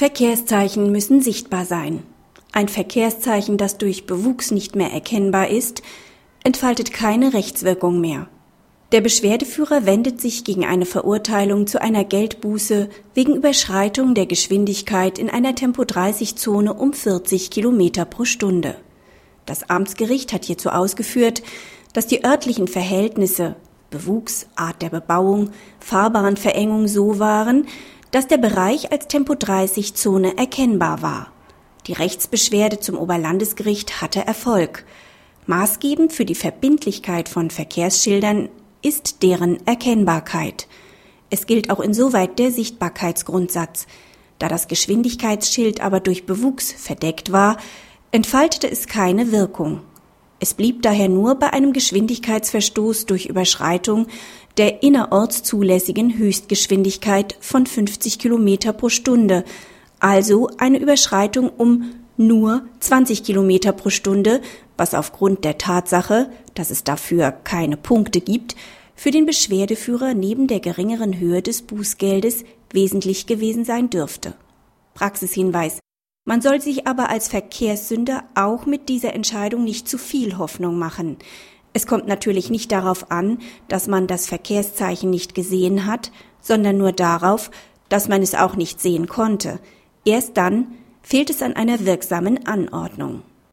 Verkehrszeichen müssen sichtbar sein. Ein Verkehrszeichen, das durch Bewuchs nicht mehr erkennbar ist, entfaltet keine Rechtswirkung mehr. Der Beschwerdeführer wendet sich gegen eine Verurteilung zu einer Geldbuße wegen Überschreitung der Geschwindigkeit in einer Tempo-30-Zone um 40 Kilometer pro Stunde. Das Amtsgericht hat hierzu ausgeführt, dass die örtlichen Verhältnisse Bewuchs, Art der Bebauung, Fahrbahnverengung so waren, dass der Bereich als Tempo-30-Zone erkennbar war. Die Rechtsbeschwerde zum Oberlandesgericht hatte Erfolg. Maßgebend für die Verbindlichkeit von Verkehrsschildern ist deren Erkennbarkeit. Es gilt auch insoweit der Sichtbarkeitsgrundsatz. Da das Geschwindigkeitsschild aber durch Bewuchs verdeckt war, entfaltete es keine Wirkung. Es blieb daher nur bei einem Geschwindigkeitsverstoß durch Überschreitung der innerorts zulässigen Höchstgeschwindigkeit von 50 Kilometer pro Stunde, also eine Überschreitung um nur 20 Kilometer pro Stunde, was aufgrund der Tatsache, dass es dafür keine Punkte gibt, für den Beschwerdeführer neben der geringeren Höhe des Bußgeldes wesentlich gewesen sein dürfte. Praxishinweis. Man soll sich aber als Verkehrssünder auch mit dieser Entscheidung nicht zu viel Hoffnung machen. Es kommt natürlich nicht darauf an, dass man das Verkehrszeichen nicht gesehen hat, sondern nur darauf, dass man es auch nicht sehen konnte. Erst dann fehlt es an einer wirksamen Anordnung.